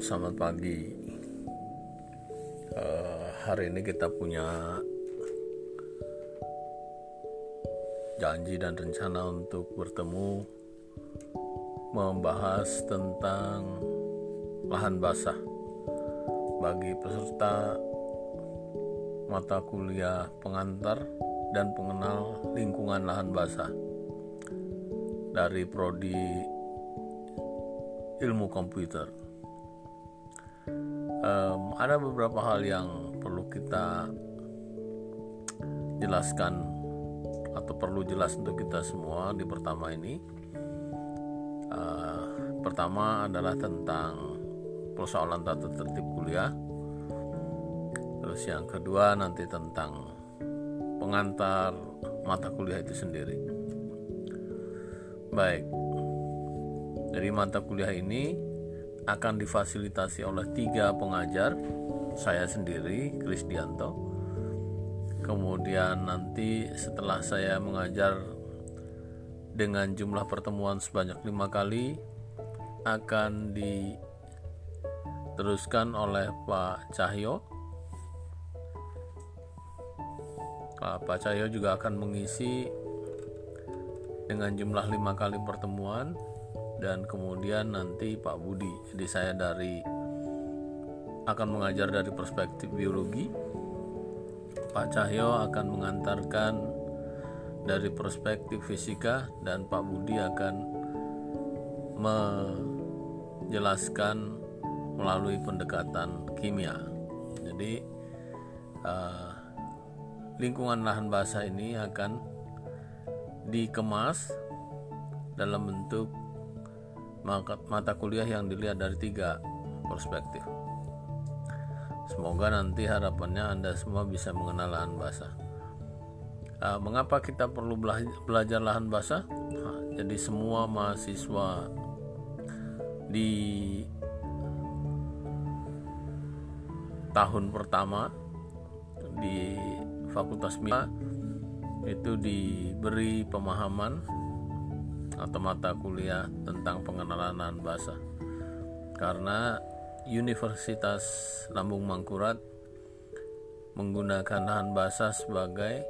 selamat pagi. Uh, hari ini kita punya janji dan rencana untuk bertemu membahas tentang lahan basah bagi peserta mata kuliah pengantar dan pengenal lingkungan lahan basah dari prodi ilmu komputer um, ada beberapa hal yang perlu kita jelaskan atau perlu jelas untuk kita semua di pertama ini. Uh, pertama adalah tentang persoalan tata tertib kuliah. Terus yang kedua nanti tentang pengantar mata kuliah itu sendiri. Baik. Dari mata kuliah ini akan difasilitasi oleh tiga pengajar saya sendiri Kris Dianto kemudian nanti setelah saya mengajar dengan jumlah pertemuan sebanyak lima kali akan diteruskan oleh Pak Cahyo. Pak Cahyo juga akan mengisi dengan jumlah lima kali pertemuan dan kemudian nanti Pak Budi. Jadi saya dari akan mengajar dari perspektif biologi. Pak Cahyo akan mengantarkan dari perspektif fisika dan Pak Budi akan menjelaskan melalui pendekatan kimia. Jadi uh, lingkungan lahan basah ini akan dikemas dalam bentuk mata kuliah yang dilihat dari tiga perspektif. Semoga nanti harapannya Anda semua bisa mengenal lahan basah. Uh, mengapa kita perlu belajar lahan basah? Nah, jadi semua mahasiswa di tahun pertama di Fakultas Mia itu diberi pemahaman atau mata kuliah tentang pengenalan lahan basah karena Universitas Lambung Mangkurat menggunakan lahan basah sebagai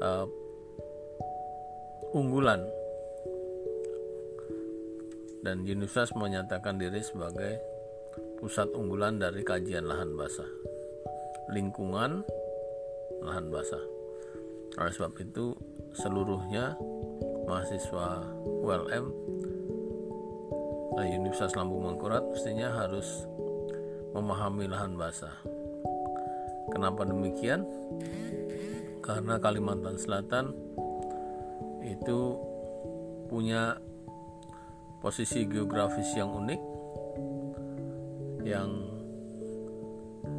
uh, unggulan. Dan Universitas menyatakan diri sebagai pusat unggulan dari kajian lahan basah lingkungan lahan basah oleh sebab itu seluruhnya mahasiswa ULM Universitas Lambung Mangkurat mestinya harus memahami lahan basah. Kenapa demikian? Karena Kalimantan Selatan itu punya posisi geografis yang unik yang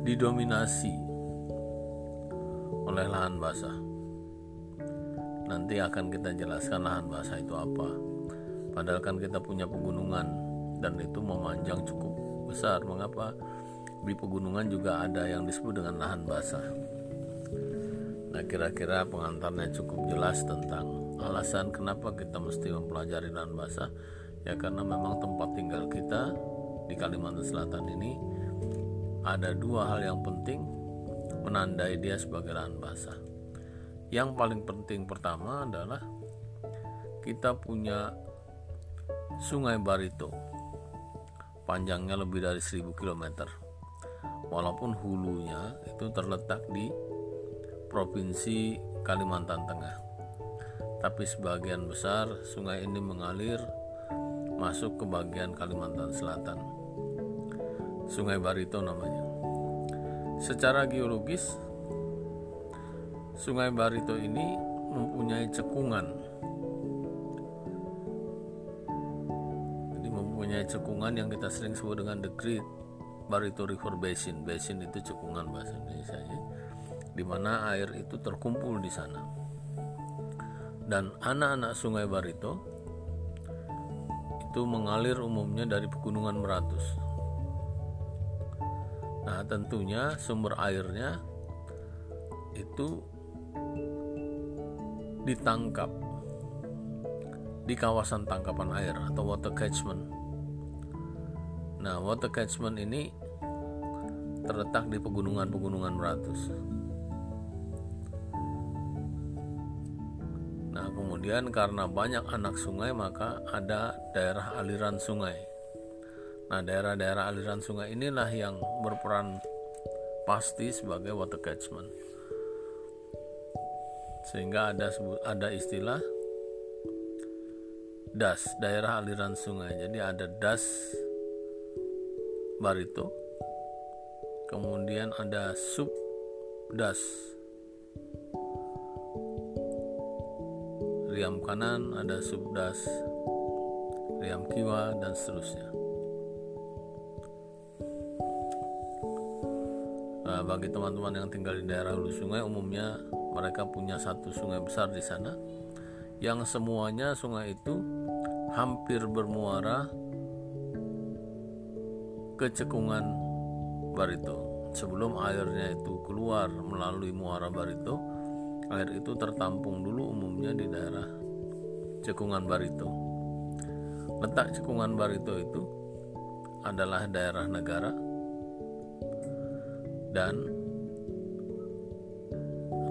didominasi oleh lahan basah nanti akan kita jelaskan lahan basah itu apa. Padahal kan kita punya pegunungan dan itu memanjang cukup besar. Mengapa? Di pegunungan juga ada yang disebut dengan lahan basah. Nah kira-kira pengantarnya cukup jelas tentang alasan kenapa kita mesti mempelajari lahan basah. Ya karena memang tempat tinggal kita di Kalimantan Selatan ini ada dua hal yang penting menandai dia sebagai lahan basah yang paling penting pertama adalah kita punya Sungai Barito. Panjangnya lebih dari 1000 km. Walaupun hulunya itu terletak di Provinsi Kalimantan Tengah. Tapi sebagian besar sungai ini mengalir masuk ke bagian Kalimantan Selatan. Sungai Barito namanya. Secara geologis Sungai Barito ini mempunyai cekungan. Jadi mempunyai cekungan yang kita sering sebut dengan the Great Barito River Basin. Basin itu cekungan bahasa Indonesia ya. Di mana air itu terkumpul di sana. Dan anak-anak Sungai Barito itu mengalir umumnya dari pegunungan Meratus. Nah, tentunya sumber airnya itu ditangkap di kawasan tangkapan air atau water catchment Nah, water catchment ini terletak di pegunungan-pegunungan beratus. Nah, kemudian karena banyak anak sungai maka ada daerah aliran sungai. Nah, daerah-daerah aliran sungai inilah yang berperan pasti sebagai water catchment. Sehingga ada ada istilah das, daerah aliran sungai. Jadi ada das barito kemudian ada sub das. Riam kanan ada sub das. Riam kiwa dan seterusnya bagi teman-teman yang tinggal di daerah hulu sungai umumnya mereka punya satu sungai besar di sana yang semuanya sungai itu hampir bermuara ke cekungan Barito. Sebelum airnya itu keluar melalui muara Barito, air itu tertampung dulu umumnya di daerah cekungan Barito. Letak cekungan Barito itu adalah daerah negara dan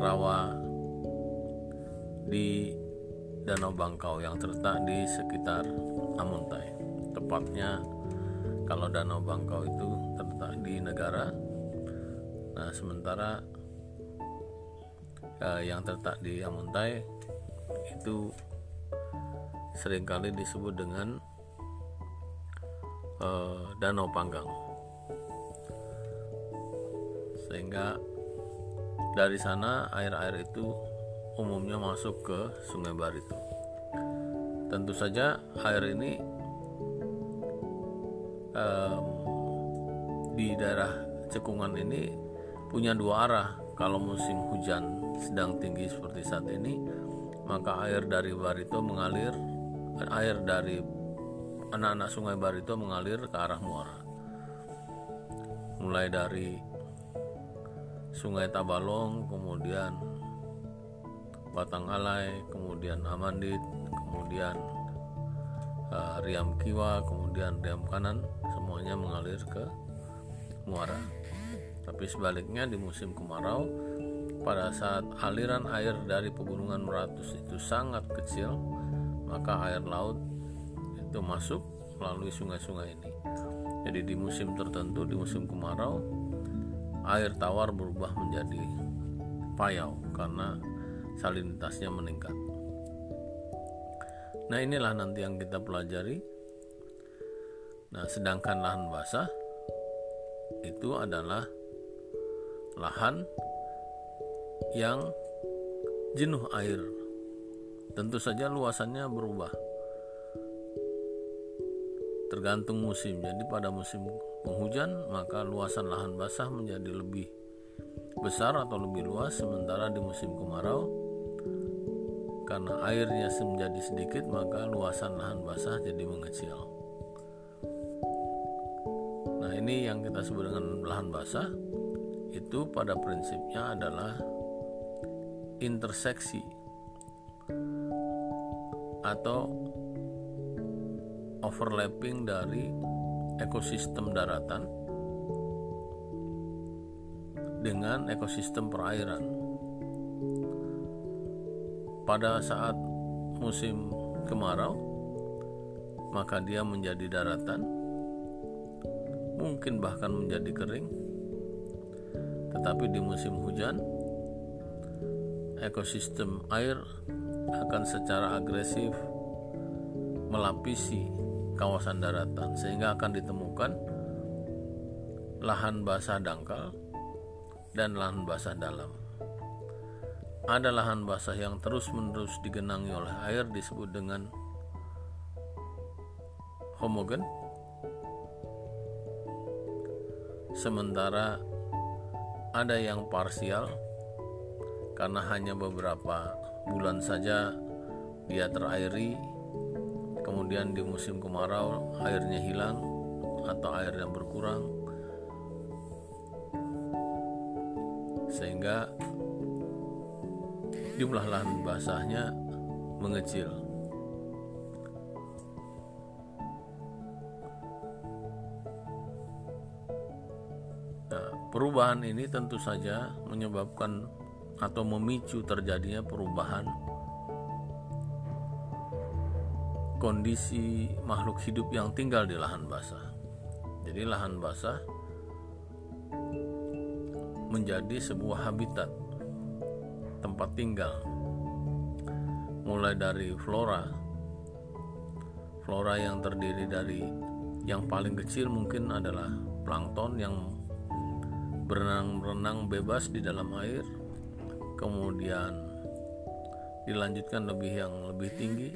rawa di Danau Bangkau yang terletak di sekitar Amuntai. Tepatnya kalau Danau Bangkau itu terletak di negara nah sementara eh, yang terletak di Amuntai itu sering kali disebut dengan eh, Danau Panggang sehingga dari sana air-air itu umumnya masuk ke Sungai Barito tentu saja air ini um, di daerah cekungan ini punya dua arah. Kalau musim hujan sedang tinggi seperti saat ini, maka air dari Barito mengalir, air dari anak-anak sungai Barito mengalir ke arah muara. Mulai dari Sungai Tabalong, kemudian Batang Alai, kemudian Amandit, kemudian uh, Riam Kiwa, kemudian Riam Kanan, semuanya mengalir ke muara. Tapi sebaliknya di musim kemarau, pada saat aliran air dari pegunungan Meratus itu sangat kecil, maka air laut itu masuk melalui sungai-sungai ini. Jadi di musim tertentu, di musim kemarau, air tawar berubah menjadi payau karena salinitasnya meningkat. Nah inilah nanti yang kita pelajari Nah, sedangkan lahan basah itu adalah lahan yang jenuh air. Tentu saja luasannya berubah. Tergantung musim. Jadi pada musim penghujan maka luasan lahan basah menjadi lebih besar atau lebih luas sementara di musim kemarau karena airnya menjadi sedikit maka luasan lahan basah jadi mengecil ini yang kita sebut dengan lahan basah itu pada prinsipnya adalah interseksi atau overlapping dari ekosistem daratan dengan ekosistem perairan. Pada saat musim kemarau, maka dia menjadi daratan mungkin bahkan menjadi kering. Tetapi di musim hujan, ekosistem air akan secara agresif melapisi kawasan daratan sehingga akan ditemukan lahan basah dangkal dan lahan basah dalam. Ada lahan basah yang terus-menerus digenangi oleh air disebut dengan homogen sementara ada yang parsial karena hanya beberapa bulan saja dia terairi kemudian di musim kemarau airnya hilang atau airnya berkurang. Sehingga jumlah lahan basahnya mengecil. Perubahan ini tentu saja menyebabkan atau memicu terjadinya perubahan kondisi makhluk hidup yang tinggal di lahan basah. Jadi lahan basah menjadi sebuah habitat tempat tinggal mulai dari flora flora yang terdiri dari yang paling kecil mungkin adalah plankton yang berenang-berenang bebas di dalam air kemudian dilanjutkan lebih yang lebih tinggi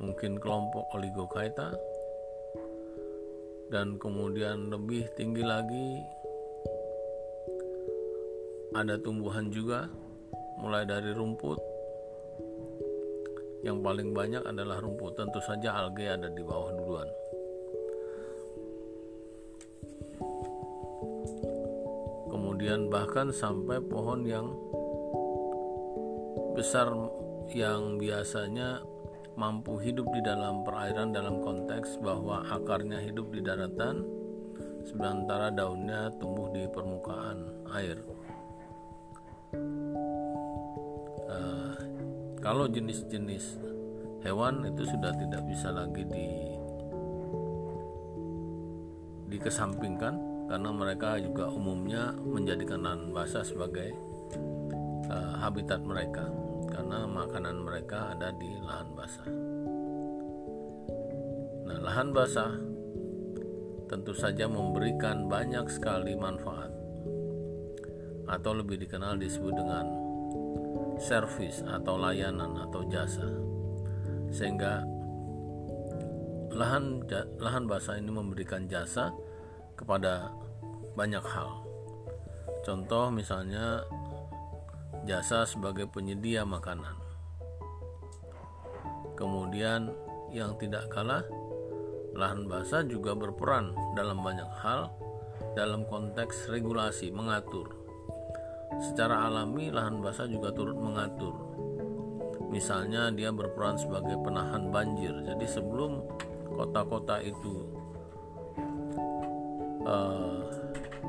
mungkin kelompok oligokaita dan kemudian lebih tinggi lagi ada tumbuhan juga mulai dari rumput. Yang paling banyak adalah rumput tentu saja alge ada di bawah duluan. Kemudian bahkan sampai pohon yang besar yang biasanya mampu hidup di dalam perairan dalam konteks bahwa akarnya hidup di daratan sementara daunnya tumbuh di permukaan air. Uh, kalau jenis-jenis hewan itu sudah tidak bisa lagi di dikesampingkan karena mereka juga umumnya menjadikan lahan basah sebagai uh, habitat mereka karena makanan mereka ada di lahan basah. Nah, lahan basah tentu saja memberikan banyak sekali manfaat atau lebih dikenal disebut dengan servis atau layanan atau jasa. Sehingga lahan lahan basah ini memberikan jasa kepada banyak hal. Contoh misalnya jasa sebagai penyedia makanan. Kemudian yang tidak kalah, lahan basah juga berperan dalam banyak hal dalam konteks regulasi mengatur. Secara alami lahan basah juga turut mengatur. Misalnya dia berperan sebagai penahan banjir. Jadi sebelum kota-kota itu uh,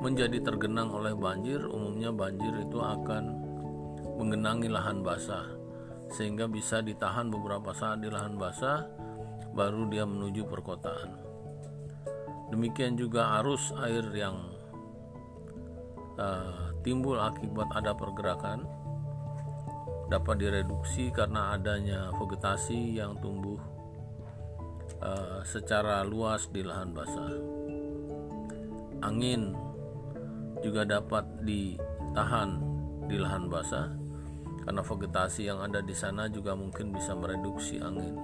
menjadi tergenang oleh banjir, umumnya banjir itu akan mengenangi lahan basah sehingga bisa ditahan beberapa saat di lahan basah baru dia menuju perkotaan. Demikian juga arus air yang uh, timbul akibat ada pergerakan dapat direduksi karena adanya vegetasi yang tumbuh uh, secara luas di lahan basah. Angin juga dapat ditahan di lahan basah karena vegetasi yang ada di sana juga mungkin bisa mereduksi angin.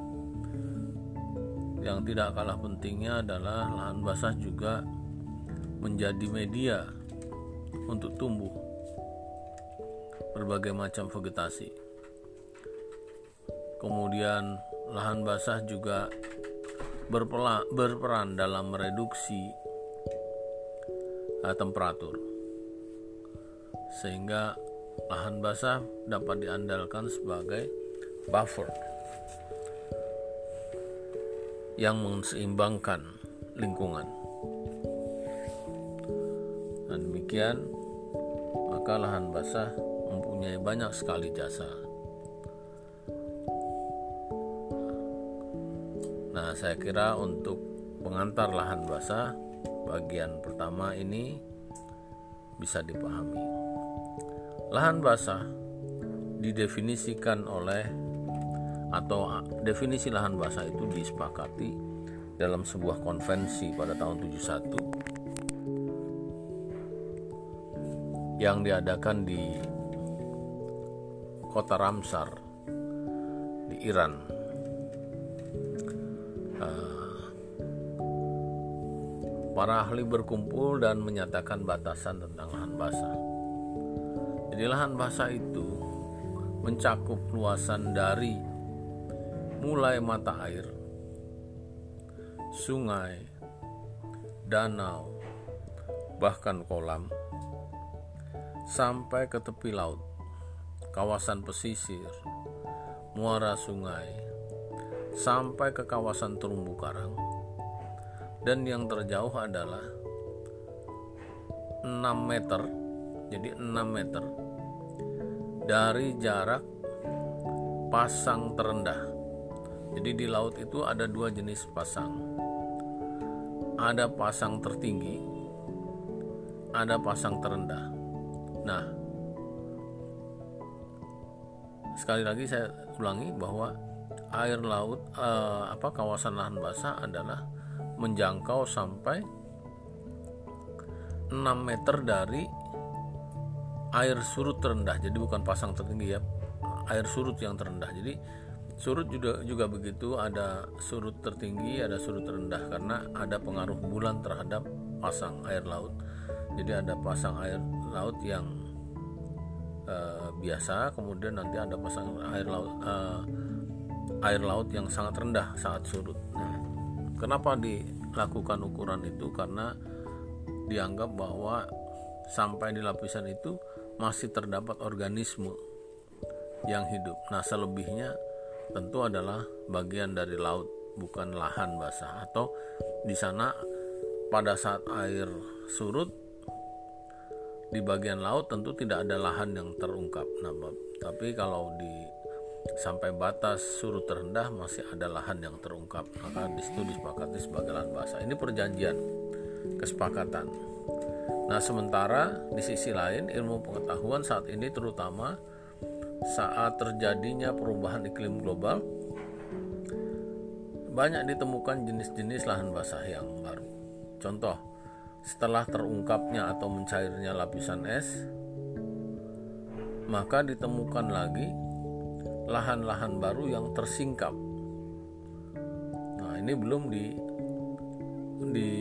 Yang tidak kalah pentingnya adalah lahan basah juga menjadi media untuk tumbuh berbagai macam vegetasi. Kemudian lahan basah juga berperan dalam mereduksi temperatur sehingga lahan basah dapat diandalkan sebagai buffer yang menseimbangkan lingkungan. Dan demikian, maka lahan basah mempunyai banyak sekali jasa. Nah, saya kira untuk pengantar lahan basah bagian pertama ini bisa dipahami. Lahan basah didefinisikan oleh atau definisi lahan basah itu disepakati dalam sebuah konvensi pada tahun 71 yang diadakan di kota Ramsar di Iran. Uh, para ahli berkumpul dan menyatakan batasan tentang lahan basah. Jadi lahan basah itu mencakup luasan dari mulai mata air, sungai, danau, bahkan kolam, sampai ke tepi laut, kawasan pesisir, muara sungai, sampai ke kawasan terumbu karang. Dan yang terjauh adalah meter jadi 6 meter dari jarak pasang terendah. Jadi di laut itu ada dua jenis pasang. Ada pasang tertinggi ada pasang terendah. Nah sekali lagi saya ulangi bahwa air laut eh, apa kawasan lahan basah adalah menjangkau sampai 6 meter dari air surut terendah. Jadi bukan pasang tertinggi ya, air surut yang terendah. Jadi surut juga juga begitu ada surut tertinggi, ada surut terendah karena ada pengaruh bulan terhadap pasang air laut. Jadi ada pasang air laut yang uh, biasa, kemudian nanti ada pasang air laut uh, air laut yang sangat rendah saat surut. Nah, kenapa dilakukan ukuran itu? Karena dianggap bahwa sampai di lapisan itu masih terdapat organisme yang hidup. Nah, selebihnya tentu adalah bagian dari laut, bukan lahan basah atau di sana pada saat air surut di bagian laut tentu tidak ada lahan yang terungkap. Nah, tapi kalau di sampai batas surut terendah masih ada lahan yang terungkap, maka di situ disepakati sebagai lahan basah. Ini perjanjian kesepakatan. Nah, sementara di sisi lain ilmu pengetahuan saat ini terutama saat terjadinya perubahan iklim global banyak ditemukan jenis-jenis lahan basah yang baru. Contoh, setelah terungkapnya atau mencairnya lapisan es, maka ditemukan lagi lahan-lahan baru yang tersingkap. Nah, ini belum di di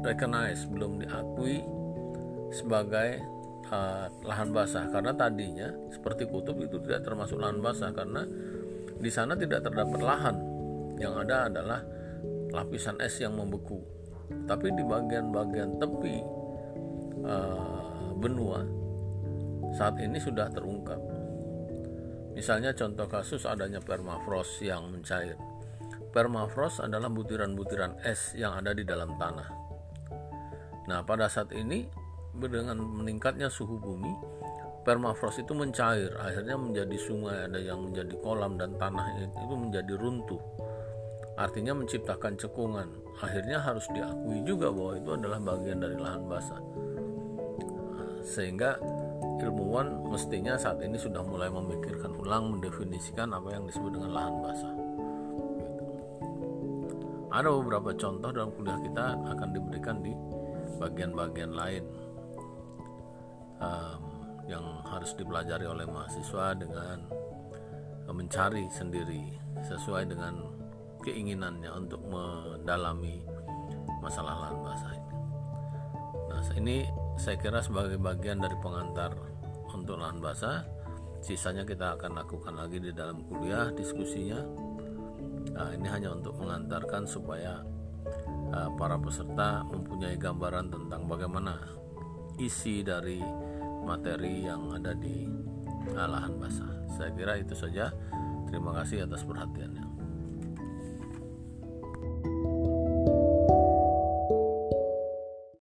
recognize belum diakui sebagai uh, lahan basah. Karena tadinya seperti kutub itu tidak termasuk lahan basah. Karena di sana tidak terdapat lahan. Yang ada adalah lapisan es yang membeku. Tapi di bagian-bagian tepi uh, benua saat ini sudah terungkap. Misalnya contoh kasus adanya permafrost yang mencair. Permafrost adalah butiran-butiran es yang ada di dalam tanah Nah, pada saat ini dengan meningkatnya suhu bumi, permafrost itu mencair, akhirnya menjadi sungai, ada yang menjadi kolam dan tanah itu menjadi runtuh. Artinya menciptakan cekungan. Akhirnya harus diakui juga bahwa itu adalah bagian dari lahan basah. Sehingga ilmuwan mestinya saat ini sudah mulai memikirkan ulang mendefinisikan apa yang disebut dengan lahan basah. Ada beberapa contoh dalam kuliah kita akan diberikan di bagian-bagian lain um, yang harus dipelajari oleh mahasiswa dengan mencari sendiri sesuai dengan keinginannya untuk mendalami masalah lahan basah ini. Nah, ini saya kira sebagai bagian dari pengantar untuk lahan basah. Sisanya kita akan lakukan lagi di dalam kuliah diskusinya. Nah, ini hanya untuk mengantarkan supaya para peserta mempunyai gambaran tentang bagaimana isi dari materi yang ada di lahan basah. Saya kira itu saja. Terima kasih atas perhatiannya.